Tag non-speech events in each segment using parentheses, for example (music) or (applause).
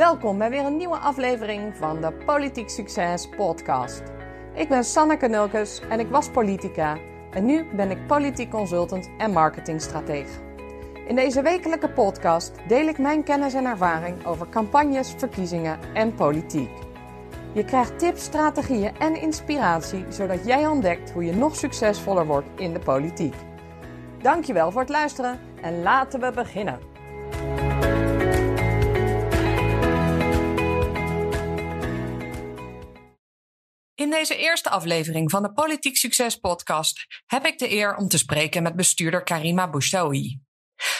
Welkom bij weer een nieuwe aflevering van de Politiek Succes podcast. Ik ben Sanneke Nulkes en ik was politica en nu ben ik politiek consultant en marketingstratege. In deze wekelijke podcast deel ik mijn kennis en ervaring over campagnes, verkiezingen en politiek. Je krijgt tips, strategieën en inspiratie zodat jij ontdekt hoe je nog succesvoller wordt in de politiek. Dankjewel voor het luisteren en laten we beginnen. In deze eerste aflevering van de Politiek Succes podcast heb ik de eer om te spreken met bestuurder Karima Bouchaoui.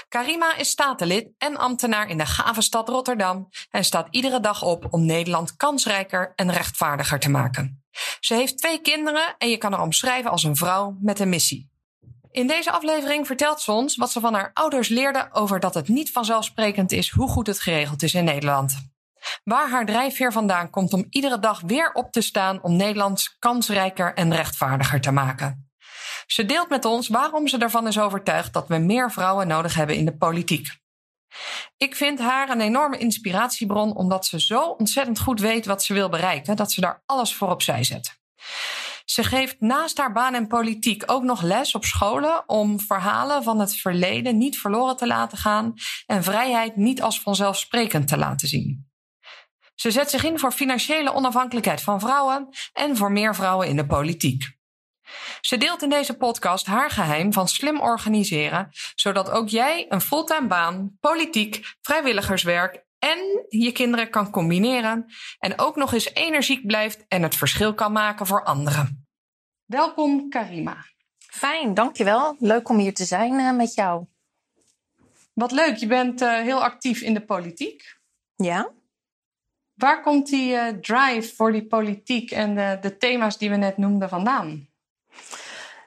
Karima is statenlid en ambtenaar in de gave stad Rotterdam en staat iedere dag op om Nederland kansrijker en rechtvaardiger te maken. Ze heeft twee kinderen en je kan haar omschrijven als een vrouw met een missie. In deze aflevering vertelt ze ons wat ze van haar ouders leerde over dat het niet vanzelfsprekend is hoe goed het geregeld is in Nederland. Waar haar drijfveer vandaan komt om iedere dag weer op te staan om Nederland kansrijker en rechtvaardiger te maken. Ze deelt met ons waarom ze ervan is overtuigd dat we meer vrouwen nodig hebben in de politiek. Ik vind haar een enorme inspiratiebron omdat ze zo ontzettend goed weet wat ze wil bereiken dat ze daar alles voor opzij zet. Ze geeft naast haar baan en politiek ook nog les op scholen om verhalen van het verleden niet verloren te laten gaan en vrijheid niet als vanzelfsprekend te laten zien. Ze zet zich in voor financiële onafhankelijkheid van vrouwen en voor meer vrouwen in de politiek. Ze deelt in deze podcast haar geheim van slim organiseren, zodat ook jij een fulltime baan, politiek, vrijwilligerswerk en je kinderen kan combineren en ook nog eens energiek blijft en het verschil kan maken voor anderen. Welkom Karima. Fijn, dankjewel. Leuk om hier te zijn uh, met jou. Wat leuk, je bent uh, heel actief in de politiek. Ja. Waar komt die uh, drive voor die politiek en de, de, thema's die we net noemden vandaan?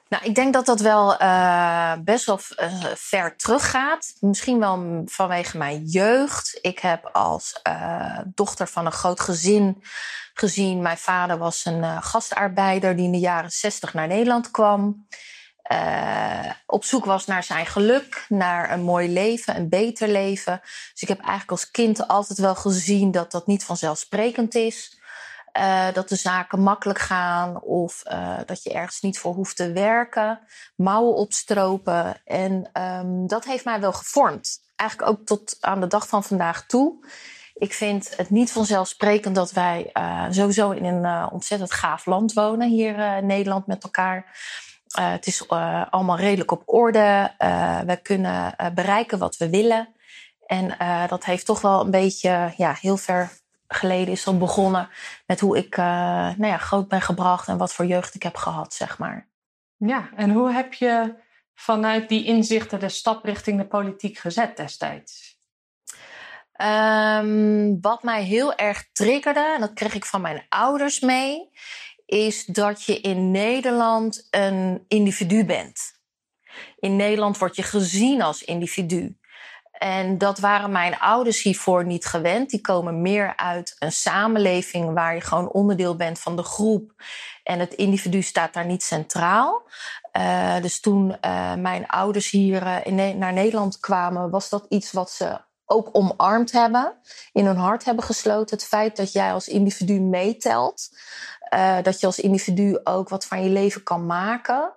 Nou, ik denk dat dat wel uh, best wel uh, ver teruggaat. Misschien wel vanwege mijn jeugd. Ik heb als dochter van een groot gezin gezien. Mijn vader was een gastarbeider die in de jaren zestig naar Nederland kwam uh, op zoek was naar zijn geluk, naar een mooi leven, een beter leven. Dus ik heb eigenlijk als kind altijd wel gezien dat dat niet vanzelfsprekend is. Uh, dat de zaken makkelijk gaan of uh, dat je ergens niet voor hoeft te werken. Mouwen opstropen. En um, dat heeft mij wel gevormd. Eigenlijk ook tot aan de dag van vandaag toe. Ik vind het niet vanzelfsprekend dat wij sowieso in een ontzettend gaaf land wonen hier in Nederland met elkaar. Uh, het is uh, allemaal redelijk op orde. Uh, we kunnen bereiken wat we willen. En dat heeft toch wel een beetje, ja, heel ver geleden is dat begonnen met hoe ik nou ja, groot ben gebracht en wat voor jeugd ik heb gehad, zeg maar. Ja, en hoe heb je vanuit die inzichten de stap richting de politiek gezet destijds? Um, wat mij heel erg triggerde, en dat kreeg ik van mijn ouders mee, is dat je in Nederland een individu bent. In Nederland word je gezien als individu. En dat waren mijn ouders hiervoor niet gewend. Die komen meer uit een samenleving waar je gewoon onderdeel bent van de groep. En het individu staat daar niet centraal. Uh, dus toen uh, mijn ouders hier uh, in, naar Nederland kwamen, was dat iets wat ze ook omarmd hebben, in hun hart hebben gesloten. Het feit dat jij als individu meetelt. Uh, dat je als individu ook wat van je leven kan maken.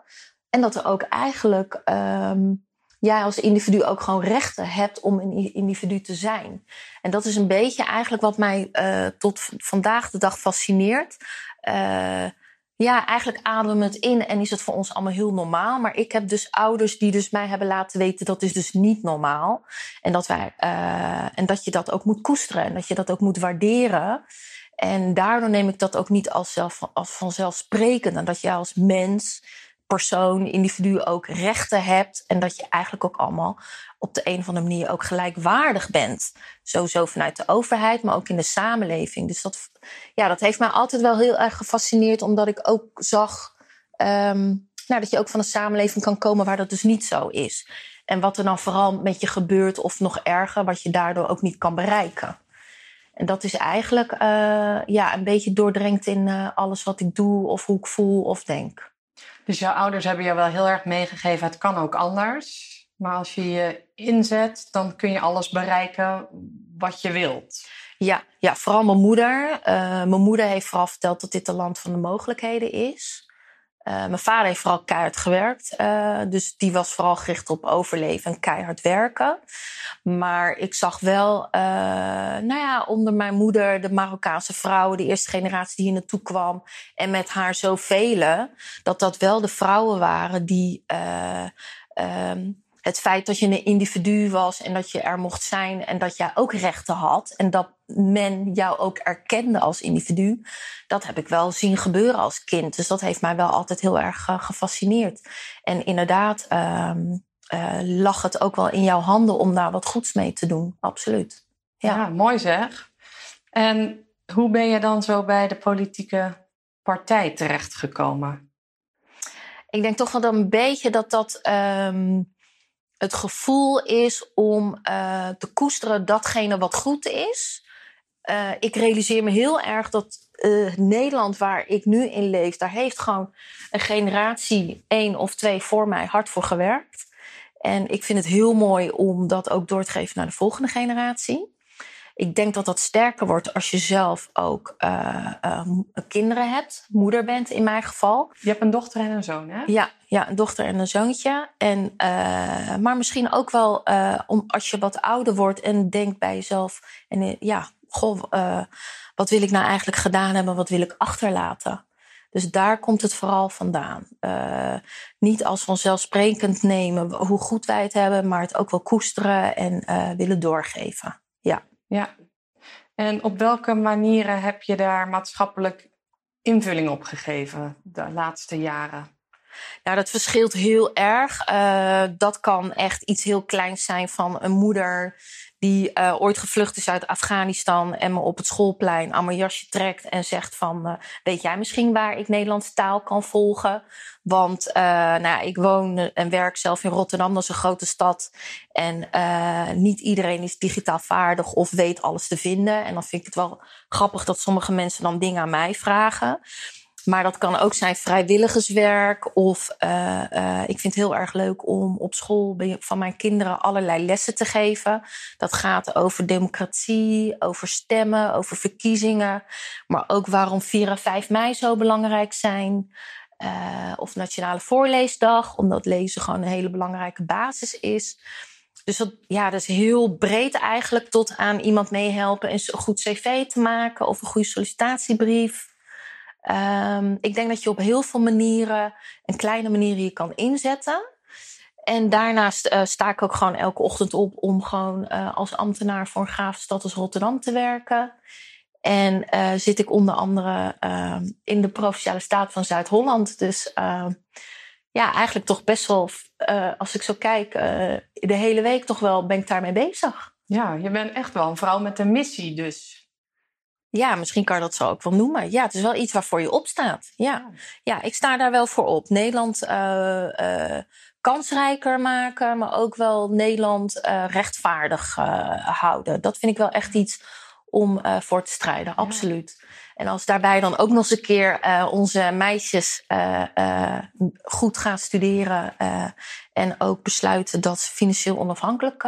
En dat er ook eigenlijk um, jij als individu ook gewoon rechten hebt om een individu te zijn. En dat is een beetje eigenlijk wat mij uh, tot vandaag de dag fascineert. Uh, ja, eigenlijk ademen het in en is het voor ons allemaal heel normaal. Maar ik heb dus ouders die dus mij hebben laten weten dat is dus niet normaal. En dat, wij, uh, en dat je dat ook moet koesteren en dat je dat ook moet waarderen. En daardoor neem ik dat ook niet als, zelf, als vanzelfsprekend. En dat jij als mens, persoon, individu ook rechten hebt. En dat je eigenlijk ook allemaal op de een of andere manier ook gelijkwaardig bent. Sowieso vanuit de overheid, maar ook in de samenleving. Dus dat, ja, dat heeft mij altijd wel heel erg gefascineerd, omdat ik ook zag um, nou, dat je ook van een samenleving kan komen waar dat dus niet zo is. En wat er dan vooral met je gebeurt, of nog erger, wat je daardoor ook niet kan bereiken. En dat is eigenlijk uh, ja, een beetje doordrenkt in uh, alles wat ik doe, of hoe ik voel of denk. Dus jouw ouders hebben je wel heel erg meegegeven: het kan ook anders. Maar als je je inzet, dan kun je alles bereiken wat je wilt. Ja, ja vooral mijn moeder. mijn moeder heeft vooral verteld dat dit een land van de mogelijkheden is. Uh, mijn vader heeft vooral keihard gewerkt. Uh, dus die was vooral gericht op overleven en keihard werken. Maar ik zag wel, uh, nou ja, onder mijn moeder, de Marokkaanse vrouwen, de eerste generatie die hier naartoe kwam. En met haar zoveel, dat dat wel de vrouwen waren die um, het feit dat je een individu was en dat je er mocht zijn en dat jij ook rechten had en dat men jou ook erkende als individu, dat heb ik wel zien gebeuren als kind. Dus dat heeft mij wel altijd heel erg uh, gefascineerd. En inderdaad uh, uh, lag het ook wel in jouw handen om daar wat goeds mee te doen. Absoluut. Ja, ja mooi zeg. En hoe ben je dan zo bij de politieke partij terechtgekomen? Ik denk toch wel een beetje dat dat. Um, het gevoel is om uh, te koesteren datgene wat goed is. Uh, ik realiseer me heel erg dat uh, Nederland, waar ik nu in leef, daar heeft gewoon een generatie, één of twee voor mij, hard voor gewerkt. En ik vind het heel mooi om dat ook door te geven naar de volgende generatie. Ik denk dat dat sterker wordt als je zelf ook uh, uh, kinderen hebt, moeder bent in mijn geval. Je hebt een dochter en een zoon, hè? Ja, ja een dochter en een zoontje. En, uh, maar misschien ook wel om, als je wat ouder wordt en denkt bij jezelf: en, ja, goh, wat wil ik nou eigenlijk gedaan hebben? Wat wil ik achterlaten? Dus daar komt het vooral vandaan. niet als vanzelfsprekend nemen hoe goed wij het hebben, maar het ook wel koesteren en willen doorgeven. Ja. En op welke manieren heb je daar maatschappelijk invulling op gegeven de laatste jaren? Nou, dat verschilt heel erg. Uh, dat kan echt iets heel kleins zijn van een moeder die uh, ooit gevlucht is uit Afghanistan en me op het schoolplein aan mijn jasje trekt en zegt van, uh, weet jij misschien waar ik Nederlandse taal kan volgen? Want uh, nou, ik woon en werk zelf in Rotterdam, dat is een grote stad. En niet iedereen is digitaal vaardig of weet alles te vinden. En dan vind ik het wel grappig dat sommige mensen dan dingen aan mij vragen. Maar dat kan ook zijn vrijwilligerswerk. Of uh, uh, ik vind het heel erg leuk om op school van mijn kinderen allerlei lessen te geven. Dat gaat over democratie, over stemmen, over verkiezingen. Maar ook waarom 4 en 5 mei zo belangrijk zijn. Uh, of Nationale Voorleesdag, omdat lezen gewoon een hele belangrijke basis is. Dus dat, ja, dat is heel breed eigenlijk tot aan iemand meehelpen een goed cv te maken of een goede sollicitatiebrief. Um, ik denk dat je op heel veel manieren, en kleine manieren, je kan inzetten. En daarnaast uh, sta ik ook gewoon elke ochtend op om gewoon uh, als ambtenaar voor een gave stad als Rotterdam te werken. En uh, zit ik onder andere in de provinciale staat van Zuid-Holland. Dus ja, eigenlijk toch best wel, als ik zo kijk, de hele week toch wel ben ik daarmee bezig. Ja, je bent echt wel een vrouw met een missie dus. Ja, misschien kan je dat zo ook wel noemen. Ja, het is wel iets waarvoor je opstaat. Ja, ja ik sta daar wel voor op. Nederland uh, uh, kansrijker maken, maar ook wel Nederland uh, rechtvaardig houden. Dat vind ik wel echt iets om voor te strijden, absoluut. En als daarbij dan ook nog eens een keer onze meisjes goed gaan studeren en ook besluiten dat ze financieel onafhankelijk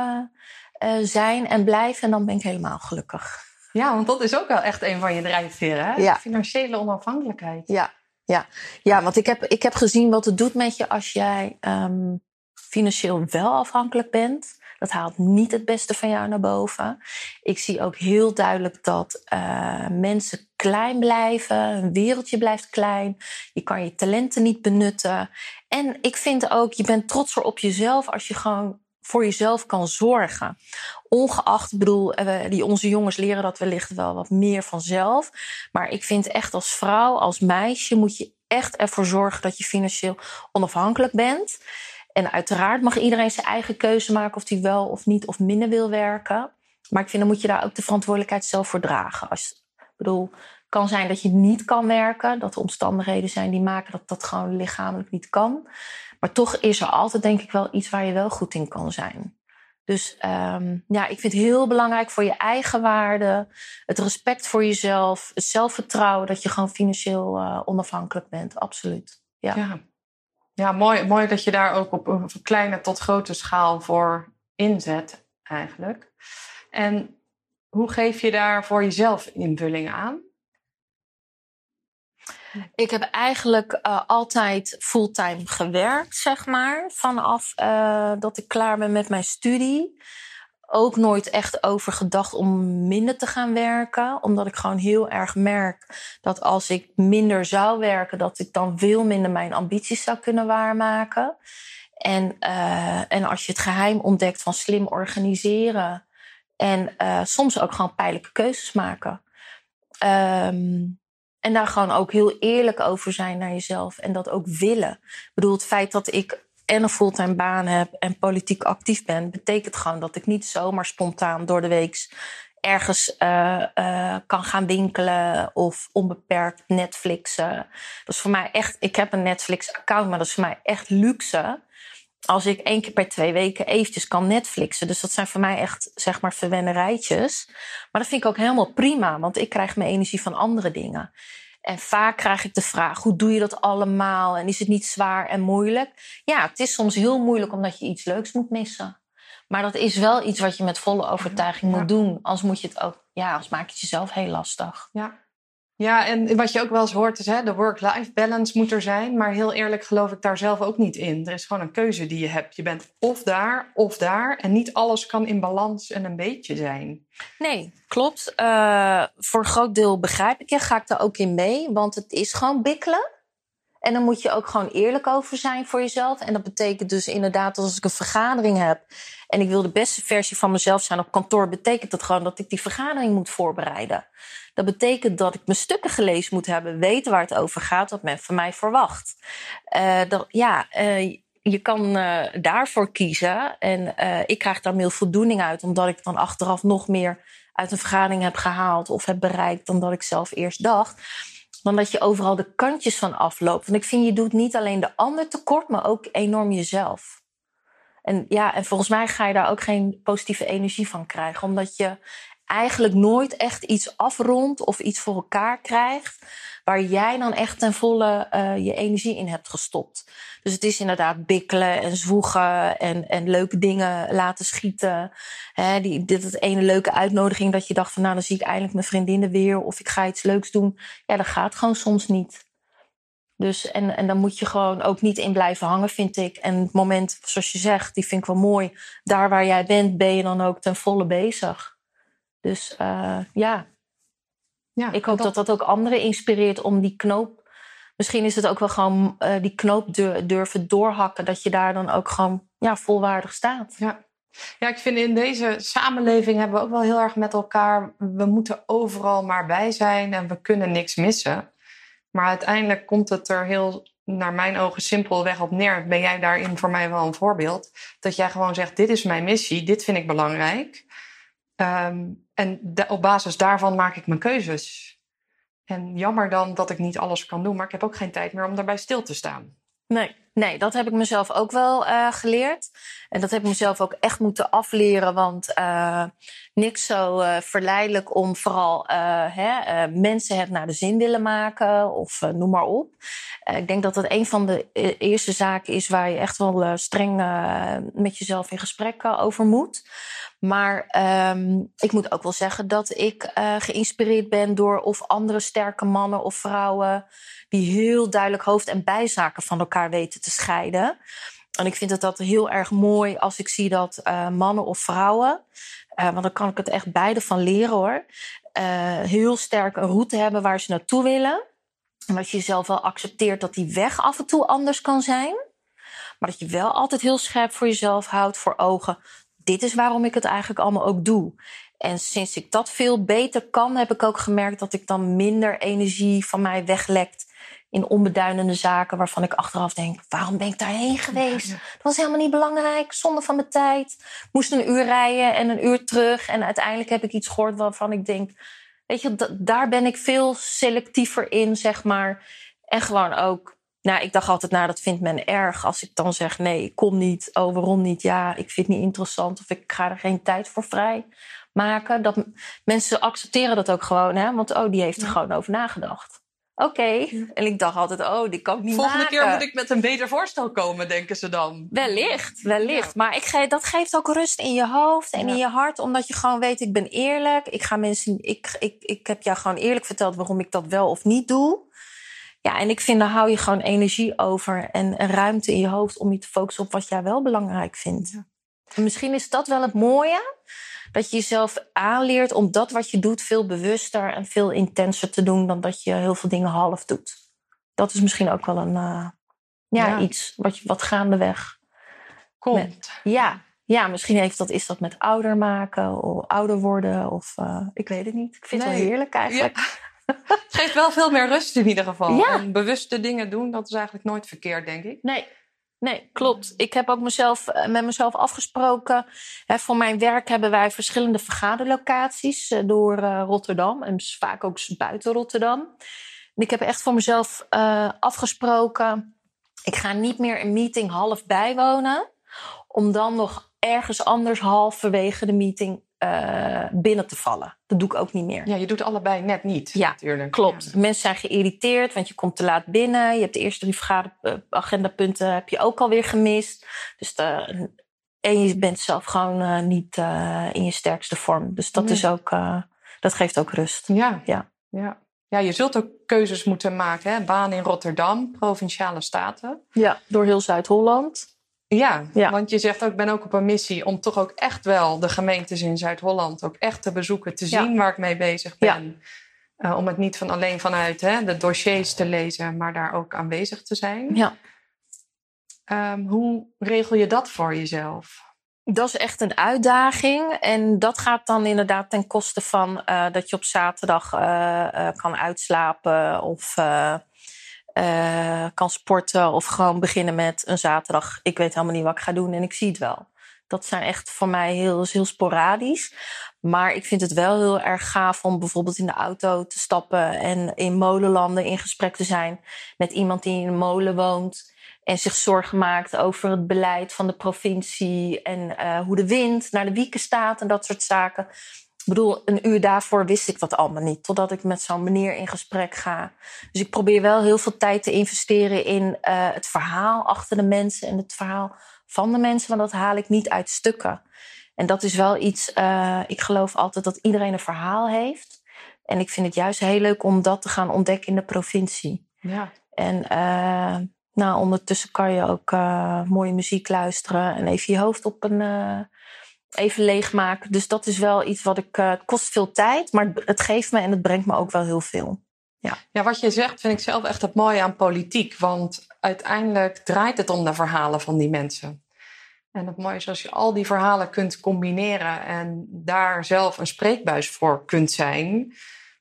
zijn en blijven, dan ben ik helemaal gelukkig. Ja, want dat is ook wel echt een van je drijfveren, hè? Ja. Financiële onafhankelijkheid. Ja, ja. ja want ik heb, ik heb gezien wat het doet met je als jij um, financieel wel afhankelijk bent. Dat haalt niet het beste van jou naar boven. Ik zie ook heel duidelijk dat uh, mensen klein blijven. Een wereldje blijft klein. Je kan je talenten niet benutten. En ik vind ook, je bent trotser op jezelf als je gewoon voor jezelf kan zorgen. Ongeacht, ik bedoel, eh, die, onze jongens leren dat wellicht wel wat meer vanzelf. Maar ik vind echt als vrouw, als meisje, moet je echt ervoor zorgen dat je financieel onafhankelijk bent. En uiteraard mag iedereen zijn eigen keuze maken of hij wel of niet of minder wil werken. Maar ik vind dan moet je daar ook de verantwoordelijkheid zelf voor dragen. Als, ik bedoel, het kan zijn dat je niet kan werken, dat er omstandigheden zijn die maken dat dat gewoon lichamelijk niet kan. Maar toch is er altijd, denk ik, wel iets waar je wel goed in kan zijn. Dus um, ja, ik vind het heel belangrijk voor je eigen waarde, het respect voor jezelf, het zelfvertrouwen dat je gewoon financieel uh, onafhankelijk bent. Absoluut. Ja. ja. Ja, mooi, mooi dat je daar ook op een kleine tot grote schaal voor inzet, eigenlijk. En hoe geef je daar voor jezelf invulling aan? Ik heb eigenlijk uh, altijd fulltime gewerkt, zeg maar. Vanaf uh, dat ik klaar ben met mijn studie. Ook nooit echt over gedacht om minder te gaan werken. Omdat ik gewoon heel erg merk dat als ik minder zou werken, dat ik dan veel minder mijn ambities zou kunnen waarmaken. En, uh, en als je het geheim ontdekt van slim organiseren. En soms ook gewoon pijnlijke keuzes maken. Um, en daar gewoon ook heel eerlijk over zijn naar jezelf. En dat ook willen. Ik bedoel, het feit dat ik en een fulltime baan heb en politiek actief ben, betekent gewoon dat ik niet zomaar spontaan door de week ergens uh, uh, kan gaan winkelen of onbeperkt Netflixen. Dat is voor mij echt. Ik heb een Netflix-account, maar dat is voor mij echt luxe. Als ik één keer per twee weken eventjes kan Netflixen. Dus dat zijn voor mij echt, zeg maar, verwennerijtjes. Maar dat vind ik ook helemaal prima, want ik krijg mijn energie van andere dingen. En vaak krijg ik de vraag: hoe doe je dat allemaal? En is het niet zwaar en moeilijk? Ja, het is soms heel moeilijk omdat je iets leuks moet missen. Maar dat is wel iets wat je met volle overtuiging moet doen. Anders moet je het ook, ja, anders maak je het jezelf heel lastig. Ja. Ja, en wat je ook wel eens hoort is, hè, de work-life balance moet er zijn. Maar heel eerlijk geloof ik daar zelf ook niet in. Er is gewoon een keuze die je hebt. Je bent of daar of daar. En niet alles kan in balans en een beetje zijn. Nee, klopt. Uh, voor een groot deel begrijp ik je. Ga ik daar ook in mee. Want het is gewoon bikkelen. En dan moet je ook gewoon eerlijk over zijn voor jezelf. En dat betekent dus inderdaad, als ik een vergadering heb en ik wil de beste versie van mezelf zijn op kantoor, betekent dat gewoon dat ik die vergadering moet voorbereiden. Dat betekent dat ik mijn stukken gelezen moet hebben, weten waar het over gaat, wat men van mij verwacht. Dat, ja, uh, je kan uh, daarvoor kiezen. En ik krijg daar meer voldoening uit, omdat ik dan achteraf nog meer uit een vergadering heb gehaald of heb bereikt dan dat ik zelf eerst dacht dan dat je overal de kantjes van afloopt. Want ik vind, je doet niet alleen de ander tekort, maar ook enorm jezelf. En ja, en volgens mij ga je daar ook geen positieve energie van krijgen. Omdat je eigenlijk nooit echt iets afrondt of iets voor elkaar krijgt. Waar jij dan echt ten volle uh, je energie in hebt gestopt. Dus het is inderdaad bikkelen en zwoegen en, en leuke dingen laten schieten. He, die, dit het ene leuke uitnodiging dat je dacht van nou dan zie ik eindelijk mijn vriendinnen weer. Of ik ga iets leuks doen. Ja, dat gaat gewoon soms niet. Dus, en, en dan moet je gewoon ook niet in blijven hangen, vind ik. En het moment, zoals je zegt, die vind ik wel mooi. Daar waar jij bent, ben je dan ook ten volle bezig. Dus uh, ja. ja, ik hoop dat... dat ook anderen inspireert om die knoop. Misschien is het ook wel gewoon uh, die knoop durven doorhakken. Dat je daar dan ook gewoon ja, volwaardig staat. Ja. Ja, ik vind in deze samenleving hebben we ook wel heel erg met elkaar. We moeten overal maar bij zijn en we kunnen niks missen. Maar uiteindelijk komt het er heel, naar mijn ogen, simpelweg op neer. Ben jij daarin voor mij wel een voorbeeld? Dat jij gewoon zegt: Dit is mijn missie, dit vind ik belangrijk. Um, en op basis daarvan maak ik mijn keuzes. En jammer dan dat ik niet alles kan doen, maar ik heb ook geen tijd meer om daarbij stil te staan. Nee, nee dat heb ik mezelf ook wel uh, geleerd. En dat heb ik mezelf ook echt moeten afleren. Want uh, niks zo uh, verleidelijk om vooral hè, mensen het naar de zin willen maken. Of noem maar op. ik denk dat dat een van de eerste zaken is waar je echt wel streng met jezelf in gesprek over moet. Maar um, ik moet ook wel zeggen dat ik geïnspireerd ben door of andere sterke mannen of vrouwen die heel duidelijk hoofd- en bijzaken van elkaar weten te scheiden. En ik vind het dat heel erg mooi als ik zie dat mannen of vrouwen, uh, want dan kan ik het echt beide van leren hoor, heel sterk een route hebben waar ze naartoe willen. En als je jezelf wel accepteert dat die weg af en toe anders kan zijn. Maar dat je wel altijd heel scherp voor jezelf houdt voor ogen dit is waarom ik het eigenlijk allemaal ook doe. En sinds ik dat veel beter kan, heb ik ook gemerkt dat ik dan minder energie van mij weglekt in onbeduidende zaken waarvan ik achteraf denk: waarom ben ik daarheen geweest? Dat was helemaal niet belangrijk, zonde van mijn tijd. Ik moest een uur rijden en een uur terug. En uiteindelijk heb ik iets gehoord waarvan ik denk: weet je, daar ben ik veel selectiever in, zeg maar. En gewoon ook nou, ik dacht altijd, nou, dat vindt men erg. Als ik dan zeg, nee, ik kom niet. Oh, waarom niet? Ja, ik vind het niet interessant. Of ik ga er geen tijd voor vrij maken. Dat, mensen accepteren dat ook gewoon, hè. Want, oh, die heeft er gewoon over nagedacht. Oké. En ik dacht altijd, oh, die kan ik niet Volgende maken. keer moet ik met een beter voorstel komen, denken ze dan. Wellicht, wellicht. Maar ik ge dat geeft ook rust in je hoofd en Ja. in je hart. Omdat je gewoon weet, ik ben eerlijk. Ik, ga mensen, ik, ik, ik heb jou gewoon eerlijk verteld waarom ik dat wel of niet doe. Ja, en ik vind, daar hou je gewoon energie over. En, en ruimte in je hoofd om je te focussen op wat jij wel belangrijk vindt. Ja. En misschien is dat wel het mooie. Dat je jezelf aanleert om dat wat je doet veel bewuster en veel intenser te doen. Dan dat je heel veel dingen half doet. Dat is misschien ook wel een, eh, ja, Ja. iets wat, wat gaandeweg Komt. ja, ja misschien heeft dat, is dat met ouder maken of ouder worden. Of uh, ik weet het niet. Ik vind het wel heerlijk eigenlijk. Het geeft wel veel meer rust in ieder geval. Ja. En bewuste dingen doen, dat is eigenlijk nooit verkeerd, denk ik. Nee, nee, klopt. Ik heb ook mezelf, eh, met mezelf afgesproken. Voor mijn werk hebben wij verschillende vergaderlocaties eh, door eh, Rotterdam. En dus vaak ook buiten Rotterdam. Ik heb echt voor mezelf afgesproken. Ik ga niet meer een meeting half bijwonen. Om dan nog ergens anders halverwege de meeting eh, binnen te vallen. Dat doe ik ook niet meer. Ja, je doet allebei net niet, Ja, natuurlijk. Klopt. Ja. Mensen zijn geïrriteerd, want je komt te laat binnen. Je hebt de eerste drie vergaderagendapunten heb je ook alweer gemist. Dus de, en je bent zelf gewoon uh, niet uh, in je sterkste vorm. Dus dat, Nee. is ook, dat geeft ook rust. Ja. Ja. ja. Ja, je zult ook keuzes moeten maken. Hè? Baan in Rotterdam, provinciale staten. Ja, door heel Zuid-Holland. Ja, Ja. want je zegt ook, ik ben ook op een missie om toch ook echt wel de gemeentes in Zuid-Holland ook echt te bezoeken, te Ja. zien waar ik mee bezig ben. Uh, om het niet van alleen vanuit hè, de dossiers te lezen, maar daar ook aanwezig te zijn. Ja. Um, hoe regel je dat voor jezelf? Dat is echt een uitdaging. En dat gaat dan inderdaad ten koste van uh, dat je op zaterdag uh, kan uitslapen of uh, kan sporten. Of gewoon beginnen met een zaterdag. Ik weet helemaal niet wat ik ga doen en ik zie het wel. Dat zijn echt voor mij heel, heel sporadisch. Maar ik vind het wel heel erg gaaf om bijvoorbeeld in de auto te stappen en in molenlanden in gesprek te zijn met iemand die in een molen woont. En zich zorgen maakt over het beleid van de provincie en uh, hoe de wind naar de wieken staat en dat soort zaken. Ik bedoel, een uur daarvoor wist ik dat allemaal niet, totdat ik met zo'n meneer in gesprek ga. Dus ik probeer wel heel veel tijd te investeren in uh, het verhaal achter de mensen en het verhaal van de mensen, want dat haal ik niet uit stukken. En dat is wel iets, uh, ik geloof altijd dat iedereen een verhaal heeft. En ik vind het juist heel leuk om dat te gaan ontdekken in de provincie. Ja. En uh, nou, ondertussen kan je ook mooie muziek luisteren en even je hoofd op een. Even leegmaken. Dus dat is wel iets wat ik. Uh, het kost veel tijd, maar het geeft me en het brengt me ook wel heel veel. Ja. ja, wat je zegt vind ik zelf echt het mooie aan politiek. Want uiteindelijk draait het om de verhalen van die mensen. En het mooie is als je al die verhalen kunt combineren en daar zelf een spreekbuis voor kunt zijn.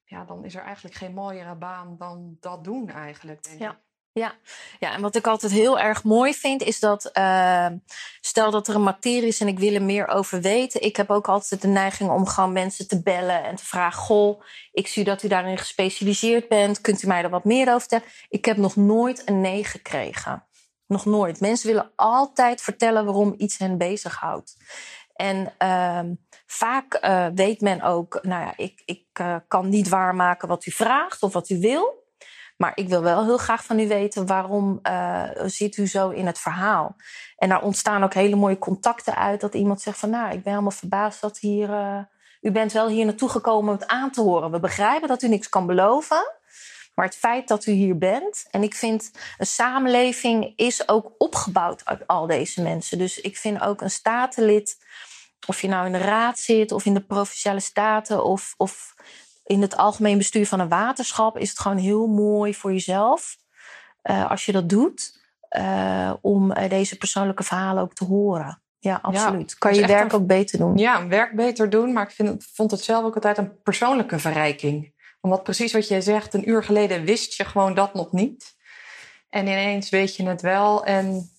Ja, dan is er eigenlijk geen mooiere baan dan dat doen eigenlijk, denk ja. ik. Ja. ja, en wat ik altijd heel erg mooi vind, is dat uh, stel dat er een materie is en ik wil er meer over weten. Ik heb ook altijd de neiging om gewoon mensen te bellen en te vragen: Goh, ik zie dat u daarin gespecialiseerd bent. Kunt u mij er wat meer over vertellen? Ik heb nog nooit een nee gekregen. Nog nooit. Mensen willen altijd vertellen waarom iets hen bezighoudt. En uh, vaak uh, weet men ook, nou ja, ik, ik uh, kan niet waarmaken wat u vraagt of wat u wil. Maar ik wil wel heel graag van u weten waarom uh, zit u zo in het verhaal. En daar ontstaan ook hele mooie contacten uit. Dat iemand zegt van nou, ik ben helemaal verbaasd dat hier. Uh, u bent wel hier naartoe gekomen om het aan te horen. We begrijpen dat u niks kan beloven. Maar het feit dat u hier bent. En ik vind een samenleving is ook opgebouwd uit al deze mensen. Dus ik vind ook een statenlid. Of je nou in de raad zit of in de provinciale staten of, of in het algemeen bestuur van een waterschap is het gewoon heel mooi voor jezelf. Uh, als je dat doet. Uh, om uh, deze persoonlijke verhalen ook te horen. Ja, absoluut. Ja, kan je werk een, ook beter doen. Ja, werk beter doen. Maar ik vind, vond het zelf ook altijd een persoonlijke verrijking. Omdat precies wat jij zegt, een uur geleden wist je gewoon dat nog niet. En ineens weet je het wel. En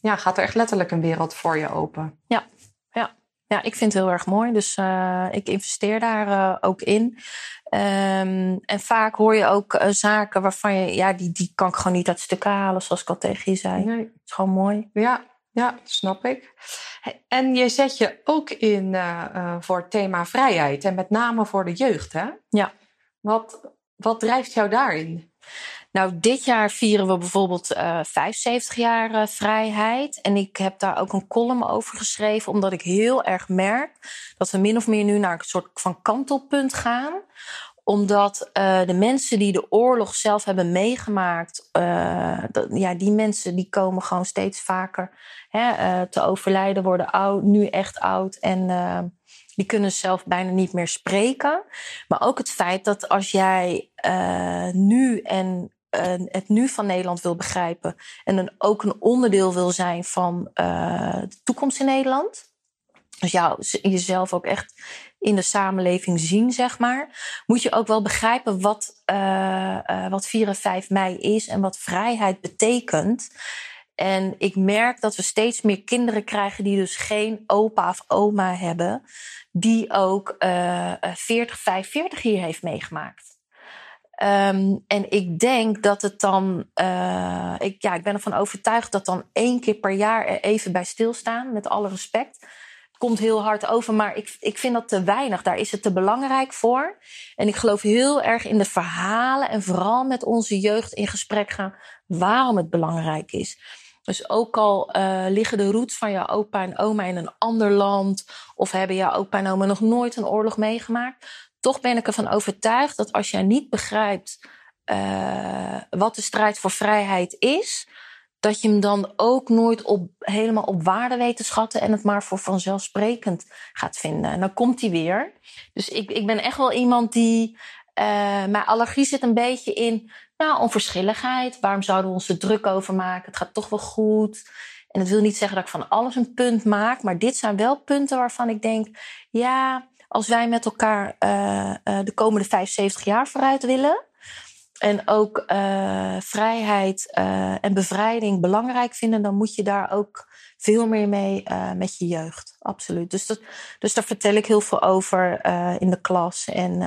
ja, gaat er echt letterlijk een wereld voor je open. Ja, ja. Ik vind het heel erg mooi. Dus uh, ik investeer daar uh, ook in. Um, en vaak hoor je ook uh, zaken waarvan je, ja, die, die kan ik gewoon niet uit stukken halen, zoals ik al tegen je zei. Nee. Het is gewoon mooi. Ja, ja, snap ik. En je zet je ook in voor het thema vrijheid en met name voor de jeugd, hè? Ja. Wat, wat drijft jou daarin? Nou, dit jaar vieren we bijvoorbeeld uh, 75 jaar uh, vrijheid. En ik heb daar ook een column over geschreven, omdat ik heel erg merk dat we min of meer nu naar een soort van kantelpunt gaan omdat uh, de mensen die de oorlog zelf hebben meegemaakt, ja, die mensen die komen gewoon steeds vaker hè, te overlijden, worden oud, nu echt oud en die kunnen zelf bijna niet meer spreken. Maar ook het feit dat als jij nu en het nu van Nederland wil begrijpen en dan ook een onderdeel wil zijn van de toekomst in Nederland. Dus jou, jezelf ook echt in de samenleving zien, zeg maar, moet je ook wel begrijpen wat, uh, uh, wat 4 en 5 mei is en wat vrijheid betekent. En ik merk dat we steeds meer kinderen krijgen die dus geen opa of oma hebben, die ook uh, 40, 45 hier heeft meegemaakt. Um, en ik denk dat het dan, uh, ik, ja, ik ben ervan overtuigd dat dan één keer per jaar er even bij stilstaan, met alle respect komt heel hard over, maar ik, ik vind dat te weinig. Daar is het te belangrijk voor. En ik geloof heel erg in de verhalen en vooral met onze jeugd in gesprek gaan waarom het belangrijk is. Dus ook al uh, liggen de roots van jouw opa en oma in een ander land, of hebben jouw opa en oma nog nooit een oorlog meegemaakt, toch ben ik ervan overtuigd dat als jij niet begrijpt uh, wat de strijd voor vrijheid is, dat je hem dan ook nooit op, helemaal op waarde weet te schatten en het maar voor vanzelfsprekend gaat vinden. En dan komt hij weer. Dus ik, ik ben echt wel iemand die. Uh, mijn allergie zit een beetje in nou, onverschilligheid. Waarom zouden we ons er druk over maken? Het gaat toch wel goed. En dat wil niet zeggen dat ik van alles een punt maak, maar dit zijn wel punten waarvan ik denk: ja, als wij met elkaar uh, uh, de komende 75 jaar vooruit willen, en ook uh, vrijheid en bevrijding belangrijk vinden, dan moet je daar ook veel meer mee met je jeugd. Absoluut. Dus, dat, dus daar vertel ik heel veel over in de klas. En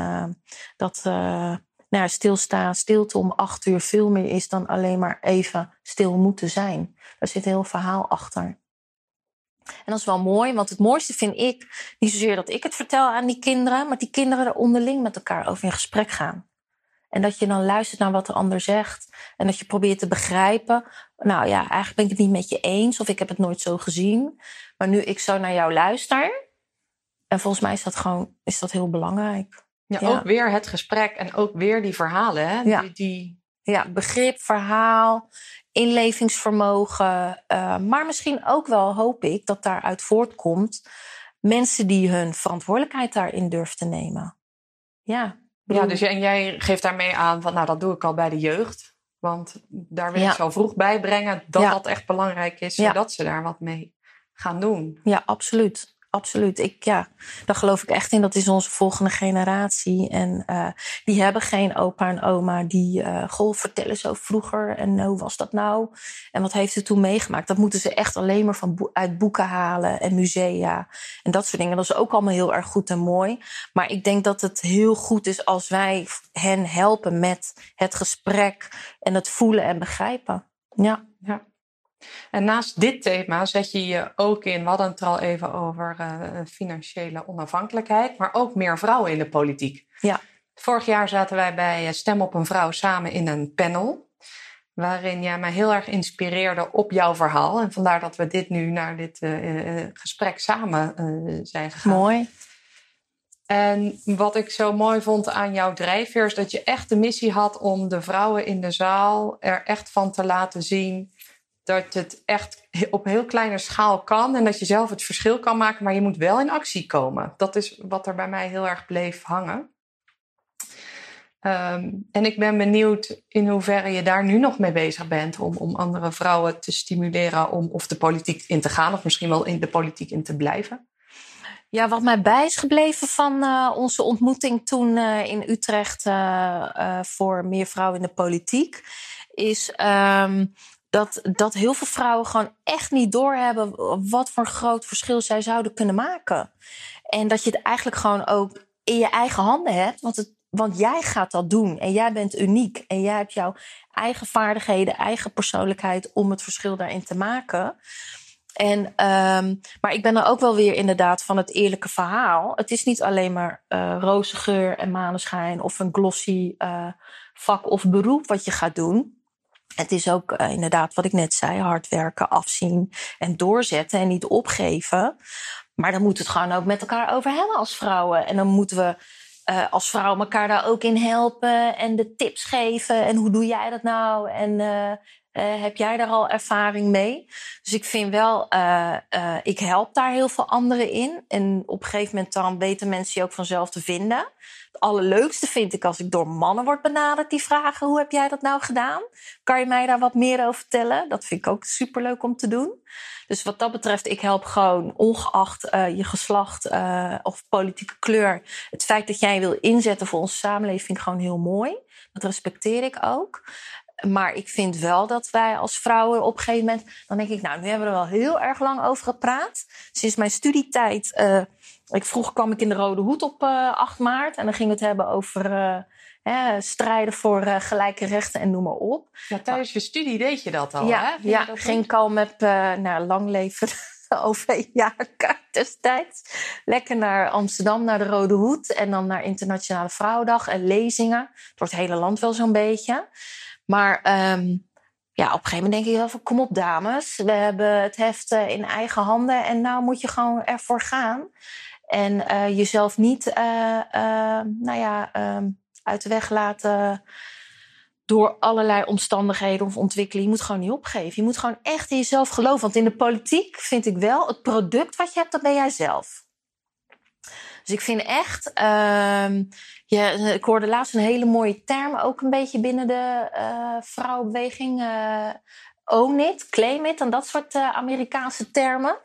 dat nou, stilstaan, stilte om acht uur veel meer is dan alleen maar even stil moeten zijn. Daar zit een heel verhaal achter. En dat is wel mooi, want het mooiste vind ik niet zozeer dat ik het vertel aan die kinderen, maar die kinderen er onderling met elkaar over in gesprek gaan. En dat je dan luistert naar wat de ander zegt. En dat je probeert te begrijpen. Nou ja, eigenlijk ben ik het niet met je eens. Of ik heb het nooit zo gezien. Maar nu ik zo naar jou luister. En volgens mij is dat gewoon is dat heel belangrijk. Ja, ook weer het gesprek en ook weer die verhalen. Hè? Ja. Die, die... ja, begrip, verhaal, inlevingsvermogen. Uh, maar misschien ook wel, hoop ik, dat daaruit voortkomt. Mensen die hun verantwoordelijkheid daarin durven te nemen. Ja, ja, dus en jij geeft daarmee aan van, nou, dat doe ik al bij de jeugd. Want daar wil ik Ja. zo vroeg bij brengen dat Ja. dat echt belangrijk is, Ja. zodat ze daar wat mee gaan doen. Ja, absoluut. Absoluut. Ik, ja, daar geloof ik echt in. Dat is onze volgende generatie. En uh, die hebben geen opa en oma die, uh, goh, vertellen zo vroeger. En uh, hoe was dat nou? En wat heeft ze toen meegemaakt? Dat moeten ze echt alleen maar van uit boeken halen en musea. En dat soort dingen. Dat is ook allemaal heel erg goed en mooi. Maar ik denk dat het heel goed is als wij hen helpen met het gesprek en het voelen en begrijpen. Ja. Ja. En naast dit thema zet je je ook in, we hadden het er al even over uh, financiële onafhankelijkheid, maar ook meer vrouwen in de politiek. Ja. Vorig jaar zaten wij bij Stem op een Vrouw samen in een panel, waarin jij mij heel erg inspireerde op jouw verhaal. En vandaar dat we dit nu naar dit uh, gesprek samen uh, zijn gegaan. Mooi. En wat ik zo mooi vond aan jouw drijfveer is dat je echt de missie had om de vrouwen in de zaal er echt van te laten zien dat het echt op heel kleine schaal kan en dat je zelf het verschil kan maken, maar je moet wel in actie komen. Dat is wat er bij mij heel erg bleef hangen. Um, en ik ben benieuwd in hoeverre je daar nu nog mee bezig bent om, om andere vrouwen te stimuleren om of de politiek in te gaan of misschien wel in de politiek in te blijven. Ja, wat mij bij is gebleven van uh, onze ontmoeting toen uh, in Utrecht uh, voor meer vrouwen in de politiek, is um, dat, dat heel veel vrouwen gewoon echt niet doorhebben wat voor een groot verschil zij zouden kunnen maken. En dat je het eigenlijk gewoon ook in je eigen handen hebt, want, het, want jij gaat dat doen en jij bent uniek en jij hebt jouw eigen vaardigheden, eigen persoonlijkheid om het verschil daarin te maken. En, ehm, maar ik ben er ook wel weer inderdaad van het eerlijke verhaal. Het is niet alleen maar uh, roze geur en maneschijn of een glossy uh, vak of beroep wat je gaat doen. Het is ook uh, inderdaad wat ik net zei: hard werken, afzien en doorzetten en niet opgeven. Maar dan moeten we het gewoon ook met elkaar over hebben als vrouwen. En dan moeten we uh, als vrouwen elkaar daar ook in helpen en de tips geven. En hoe doe jij dat nou? En uh, heb jij daar al ervaring mee? Dus ik vind wel, ik help daar heel veel anderen in. En op een gegeven moment dan weten mensen je ook vanzelf te vinden. Het allerleukste vind ik als ik door mannen word benaderd die vragen: hoe heb jij dat nou gedaan? Kan je mij daar wat meer over vertellen? Dat vind ik ook superleuk om te doen. Dus wat dat betreft, ik help gewoon, ongeacht uh, je geslacht uh, of politieke kleur, het feit dat jij wil inzetten voor onze samenleving, gewoon heel mooi. Dat respecteer ik ook. Maar ik vind wel dat wij als vrouwen op een gegeven moment, dan denk ik, nou, nu hebben we er wel heel erg lang over gepraat. Sinds mijn studietijd, uh, ik, vroeger kwam ik in de Rode Hoed op 8 maart en dan ging het hebben over Hè, strijden voor uh, gelijke rechten en noem maar op. Ja, tijdens je studie deed je dat al, ja, hè? ja, ging ik al met uh, nou, lang leven (laughs) OV-jaarkaart destijds. Lekker naar Amsterdam, naar de Rode Hoed. En dan naar Internationale Vrouwendag en lezingen. Door het hele land wel zo'n beetje. Maar um, ja, op een gegeven moment denk ik wel van... kom op dames, we hebben het heft in eigen handen... en nou moet je gewoon ervoor gaan. En uh, jezelf niet, uh, nou ja... Um, uit de weg laten door allerlei omstandigheden of ontwikkelingen. Je moet gewoon niet opgeven. Je moet gewoon echt in jezelf geloven. Want in de politiek vind ik wel, het product wat je hebt, dat ben jij zelf. Dus ik vind echt, uh, ja, ik hoorde laatst een hele mooie term, ook een beetje binnen de vrouwenbeweging. Own it, claim it en dat soort Amerikaanse termen.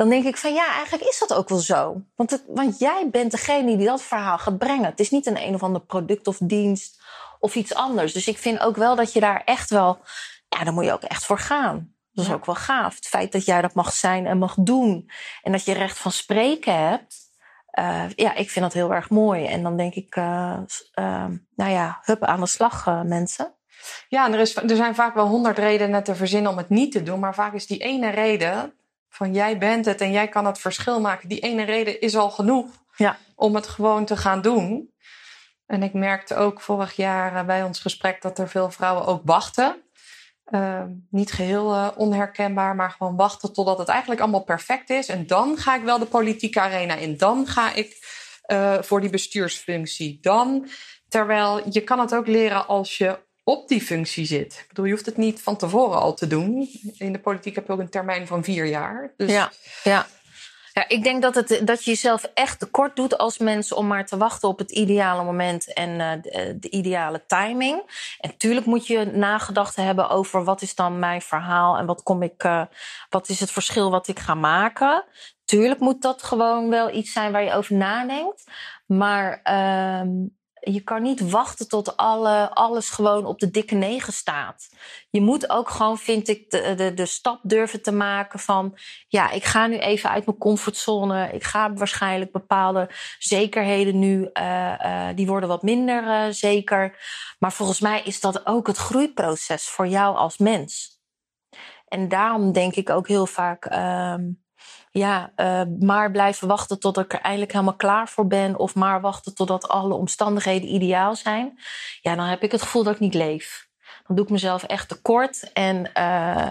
Dan denk ik van ja, eigenlijk is dat ook wel zo. Want, het, want jij bent degene die dat verhaal gaat brengen. Het is niet een een of ander product of dienst of iets anders. Dus ik vind ook wel dat je daar echt wel, ja, daar moet je ook echt voor gaan. Dat is ja. ook wel gaaf. Het feit dat jij dat mag zijn en mag doen. En dat je recht van spreken hebt. Uh, ja, ik vind dat heel erg mooi. En dan denk ik, uh, uh, nou ja, hup aan de slag, mensen. Ja, en er, is, er zijn vaak wel honderd redenen te verzinnen om het niet te doen. Maar vaak is die ene reden van jij bent het en jij kan het verschil maken. Die ene reden is al genoeg ja. om het gewoon te gaan doen. En ik merkte ook vorig jaar bij ons gesprek dat er veel vrouwen ook wachten. Uh, niet geheel uh, onherkenbaar, maar gewoon wachten totdat het eigenlijk allemaal perfect is. En dan ga ik wel de politieke arena in. Dan ga ik uh, voor die bestuursfunctie. Dan, terwijl je kan het ook leren als je op die functie zit. Ik bedoel, je hoeft het niet van tevoren al te doen. In de politiek heb je ook een termijn van vier jaar. Dus... Ja, ja. Ik denk dat, het, dat je jezelf echt tekort doet als mens om maar te wachten op het ideale moment en uh, de, de, ideale timing. En tuurlijk moet je nagedacht hebben over wat is dan mijn verhaal en wat kom ik, uh, wat is het verschil wat ik ga maken. Tuurlijk moet dat gewoon wel iets zijn waar je over nadenkt. Maar uh, je kan niet wachten tot alle, alles gewoon op de dikke negen staat. Je moet ook gewoon, vind ik, de, de, de stap durven te maken van... ja, ik ga nu even uit mijn comfortzone. Ik ga waarschijnlijk bepaalde zekerheden nu... Uh, uh, die worden wat minder uh, zeker. Maar volgens mij is dat ook het groeiproces voor jou als mens. En daarom denk ik ook heel vaak... ja, uh, maar blijven wachten tot ik er eindelijk helemaal klaar voor ben. Of maar wachten totdat alle omstandigheden ideaal zijn. Ja, dan heb ik het gevoel dat ik niet leef. Dan doe ik mezelf echt tekort. En uh,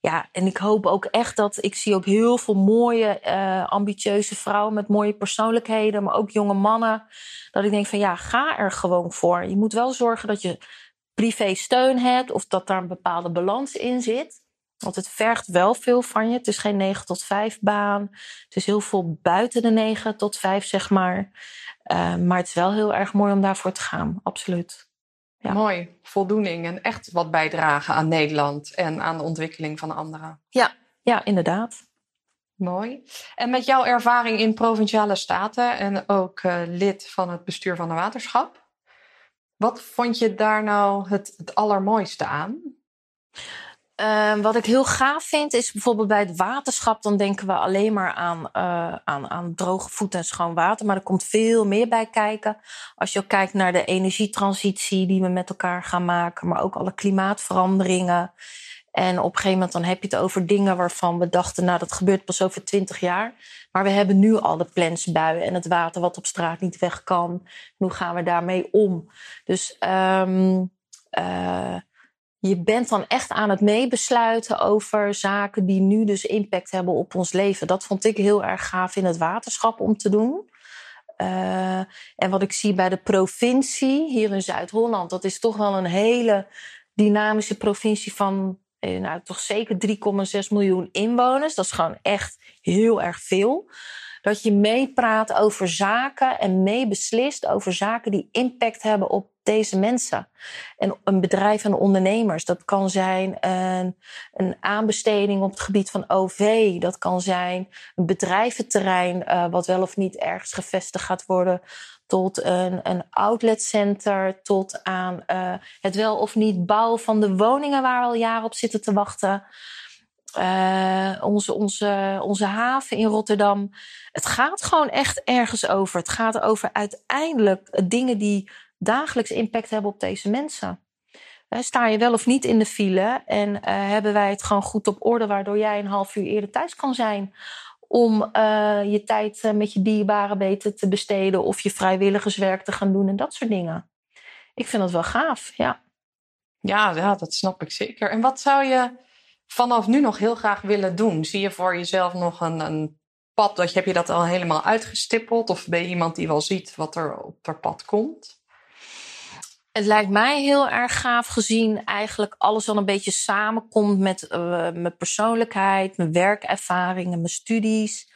ja, en ik hoop ook echt dat ik zie ook heel veel mooie, uh, ambitieuze vrouwen met mooie persoonlijkheden, maar ook jonge mannen. Dat ik denk van ja, ga er gewoon voor. Je moet wel zorgen dat je privé steun hebt of dat daar een bepaalde balans in zit. Want het vergt wel veel van je. Het is geen 9 tot 5 baan. Het is heel veel buiten de 9 tot 5, zeg maar. Uh, maar het is wel heel erg mooi om daarvoor te gaan. Absoluut. Ja. Mooi. Voldoening en echt wat bijdragen aan Nederland en aan de ontwikkeling van anderen. Ja, ja inderdaad. Mooi. En met jouw ervaring in provinciale staten en ook uh, lid van het bestuur van de waterschap. Wat vond je daar nou het, het allermooiste aan? Uh, wat ik heel gaaf vind is bijvoorbeeld bij het waterschap, dan denken we alleen maar aan, uh, aan, aan droge voet en schoon water. Maar er komt veel meer bij kijken. Als je ook kijkt naar de energietransitie die we met elkaar gaan maken, maar ook alle klimaatveranderingen. En op een gegeven moment dan heb je het over dingen waarvan we dachten, nou dat gebeurt pas over twintig jaar. Maar we hebben nu al de plensbuien en het water wat op straat niet weg kan. Hoe gaan we daarmee om? Dus um, je bent dan echt aan het meebesluiten over zaken die nu dus impact hebben op ons leven. Dat vond ik heel erg gaaf in het waterschap om te doen. Uh, en wat ik zie bij de provincie hier in Zuid-Holland, dat is toch wel een hele dynamische provincie van eh, nou, toch zeker 3,6 miljoen inwoners. Dat is gewoon echt heel erg veel. Dat je meepraat over zaken en meebeslist over zaken die impact hebben op deze mensen. En een bedrijf en ondernemers. Dat kan zijn een, een aanbesteding op het gebied van OV. Dat kan zijn een bedrijventerrein uh, wat wel of niet ergens gevestigd gaat worden. Tot een, een outletcenter, tot aan uh, het wel of niet bouwen van de woningen waar we al jaren op zitten te wachten. Uh, onze, onze, onze haven in Rotterdam. Het gaat gewoon echt ergens over. Het gaat over uiteindelijk dingen die dagelijks impact hebben op deze mensen. Sta je wel of niet in de file en uh, hebben wij het gewoon goed op orde, waardoor jij een half uur eerder thuis kan zijn om je tijd met je dierbaren beter te besteden of je vrijwilligerswerk te gaan doen en dat soort dingen. Ik vind dat wel gaaf, ja. Ja, ja, dat snap ik zeker. En wat zou je vanaf nu nog heel graag willen doen? Zie je voor jezelf nog een, een pad? Dat, heb je dat al helemaal uitgestippeld? Of ben je iemand die wel ziet wat er op haar pad komt? Het lijkt mij heel erg gaaf gezien eigenlijk alles al een beetje samenkomt met uh, mijn persoonlijkheid, mijn werkervaringen, mijn studies.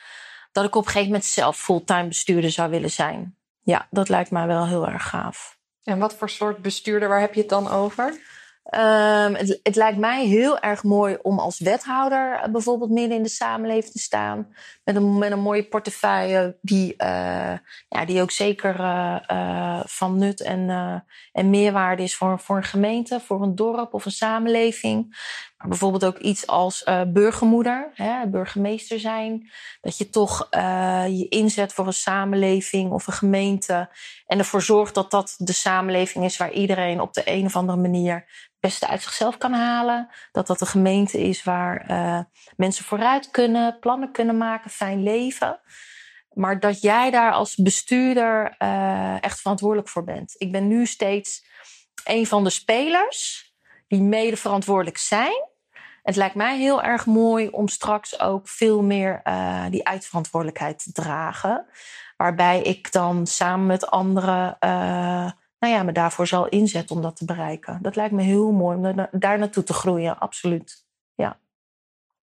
Dat ik op een gegeven moment zelf fulltime bestuurder zou willen zijn. Ja, dat lijkt mij wel heel erg gaaf. En wat voor soort bestuurder, waar heb je het dan over? Um, het, lijkt mij heel erg mooi om als wethouder uh, bijvoorbeeld midden in de samenleving te staan. Met een, met een mooie portefeuille die, uh, ja, die ook zeker uh, van nut en, en meerwaarde is voor, voor een gemeente, voor een dorp of een samenleving. Bijvoorbeeld ook iets als burgermoeder, hè, burgemeester zijn. Dat je toch je inzet voor een samenleving of een gemeente. En ervoor zorgt dat dat de samenleving is waar iedereen op de een of andere manier beste uit zichzelf kan halen. Dat dat een gemeente is waar uh, mensen vooruit kunnen, plannen kunnen maken, fijn leven. Maar dat jij daar als bestuurder echt verantwoordelijk voor bent. Ik ben nu steeds een van de spelers die mede verantwoordelijk zijn. Het lijkt mij heel erg mooi om straks ook veel meer uh, die uitverantwoordelijkheid te dragen. Waarbij ik dan samen met anderen nou ja, me daarvoor zal inzetten om dat te bereiken. Dat lijkt me heel mooi om daar naartoe te groeien, absoluut. Ja.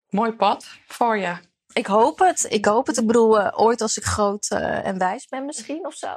Mooi pad voor je. Ik hoop het. Ik hoop het. Ik bedoel, uh, ooit als ik groot uh, en wijs ben misschien of zo. (laughs)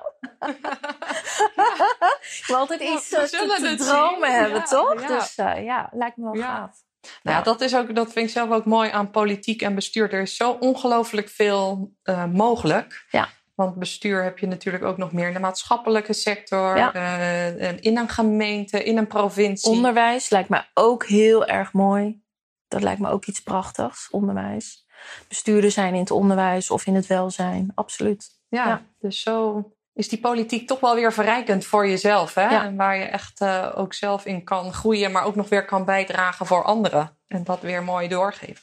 ik wil altijd iets uh, te, te dromen zien. hebben, ja, toch? Ja. Dus ja, lijkt me wel ja. gaaf. Nou ja, dat, is ook, dat vind ik zelf ook mooi aan politiek en bestuur. Er is zo ongelooflijk veel mogelijk. Ja. Want bestuur heb je natuurlijk ook nog meer in de maatschappelijke sector, ja. uh, in een gemeente, in een provincie. Onderwijs lijkt me ook heel erg mooi. Dat lijkt me ook iets prachtigs, onderwijs. Bestuurder zijn in het onderwijs of in het welzijn, absoluut. Ja, ja. dus zo is die politiek toch wel weer verrijkend voor jezelf. Hè? Ja. En waar je echt uh, ook zelf in kan groeien, maar ook nog weer kan bijdragen voor anderen. En dat weer mooi doorgeven.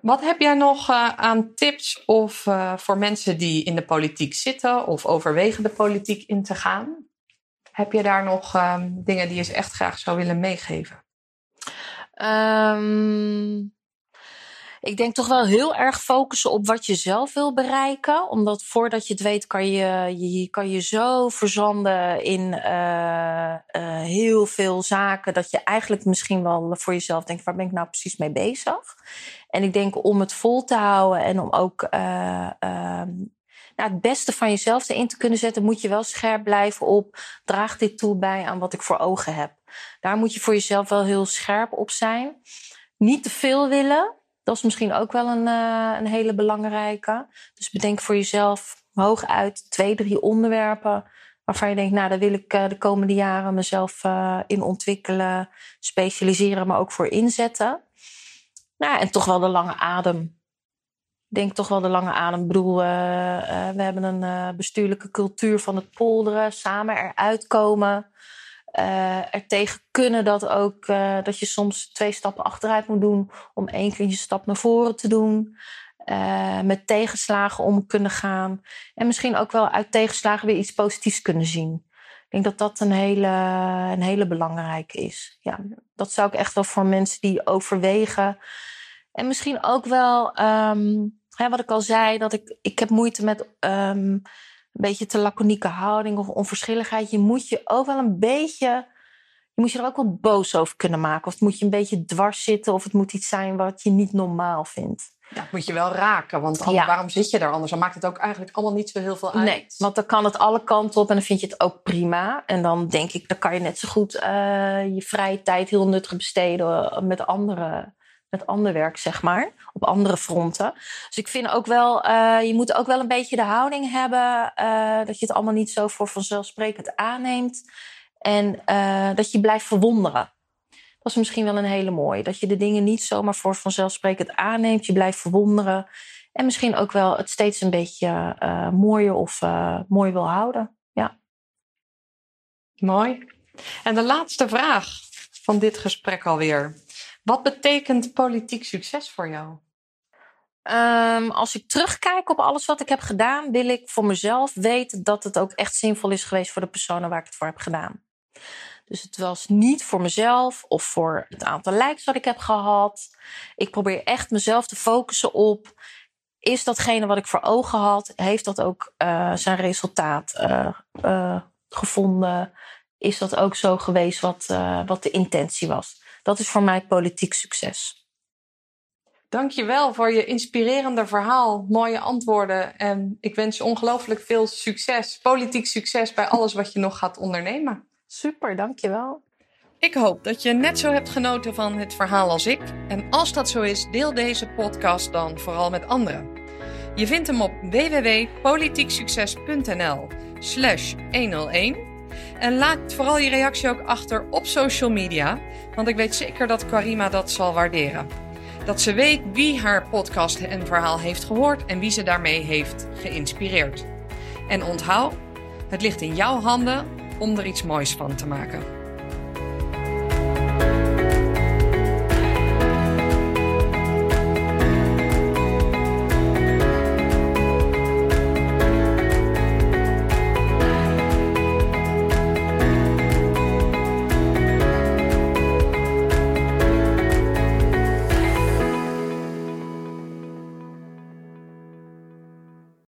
Wat heb jij nog uh, aan tips of uh, voor mensen die in de politiek zitten of overwegen de politiek in te gaan? Heb je daar nog um, dingen die je echt graag zou willen meegeven? Um, ik denk toch wel heel erg focussen op wat je zelf wil bereiken. Omdat voordat je het weet kan je je, kan je zo verzanden in uh, uh, heel veel zaken. Dat je eigenlijk misschien wel voor jezelf denkt, waar ben ik nou precies mee bezig? En ik denk om het vol te houden en om ook uh, nou, het beste van jezelf erin te kunnen zetten, moet je wel scherp blijven op. Draagt dit toe bij aan wat ik voor ogen heb? Daar moet je voor jezelf wel heel scherp op zijn. Niet te veel willen. Dat is misschien ook wel een, uh, een hele belangrijke. Dus bedenk voor jezelf hooguit twee, drie onderwerpen waarvan je denkt, nou, daar wil ik uh, de komende jaren mezelf uh, in ontwikkelen, specialiseren, maar ook voor inzetten. Nou, en toch wel de lange adem. Ik denk toch wel de lange adem. Ik bedoel, we hebben een bestuurlijke cultuur van het polderen, samen eruit komen. Uh, er tegen kunnen dat ook uh, dat je soms twee stappen achteruit moet doen om één keer je stap naar voren te doen. Uh, met tegenslagen om kunnen gaan. En misschien ook wel uit tegenslagen weer iets positiefs kunnen zien. Ik denk dat dat een hele, een hele belangrijke is. Ja, dat zou ik echt wel voor mensen die overwegen. En misschien ook wel, hè, wat ik al zei, dat ik, ik heb moeite met een beetje te laconieke houding of onverschilligheid. Je moet je ook wel een beetje. Je moet je er ook wel boos over kunnen maken. Of het moet je een beetje dwars zitten. Of het moet iets zijn wat je niet normaal vindt. Dat moet je wel raken. Want anders, waarom zit je daar anders? Dan maakt het ook eigenlijk allemaal niet zo heel veel uit. Nee, want dan kan het alle kanten op en dan vind je het ook prima. En dan denk ik, dan kan je net zo goed uh, je vrije tijd heel nuttig besteden met andere met ander werk, zeg maar. Op andere fronten. Dus ik vind ook wel, uh, je moet ook wel een beetje de houding hebben. Uh, dat je het allemaal niet zo voor vanzelfsprekend aanneemt. En uh, dat je blijft verwonderen. Dat is misschien wel een hele mooie. Dat je de dingen niet zomaar voor vanzelfsprekend aanneemt. Je blijft verwonderen. En misschien ook wel het steeds een beetje mooier of mooi wil houden. Ja. Mooi. En de laatste vraag van dit gesprek alweer. Wat betekent politiek succes voor jou? Um, als ik terugkijk op alles wat ik heb gedaan, wil ik voor mezelf weten dat het ook echt zinvol is geweest voor de personen waar ik het voor heb gedaan. Dus het was niet voor mezelf of voor het aantal likes wat ik heb gehad. Ik probeer echt mezelf te focussen op. Is datgene wat ik voor ogen had, heeft dat ook uh, zijn resultaat uh, uh, gevonden? Is dat ook zo geweest wat, wat de intentie was? Dat is voor mij politiek succes. Dankjewel voor je inspirerende verhaal, mooie antwoorden. En ik wens je ongelooflijk veel succes, politiek succes bij alles wat je nog gaat ondernemen. Super, dankjewel. Ik hoop dat je net zo hebt genoten van het verhaal als ik. En als dat zo is, deel deze podcast dan vooral met anderen. Je vindt hem op www.politieksucces.nl slash 101 en laat vooral je reactie ook achter op social media, want ik weet zeker dat Karima dat zal waarderen. Dat ze weet wie haar podcast en verhaal heeft gehoord en wie ze daarmee heeft geïnspireerd. En onthoud, het ligt in jouw handen om er iets moois van te maken.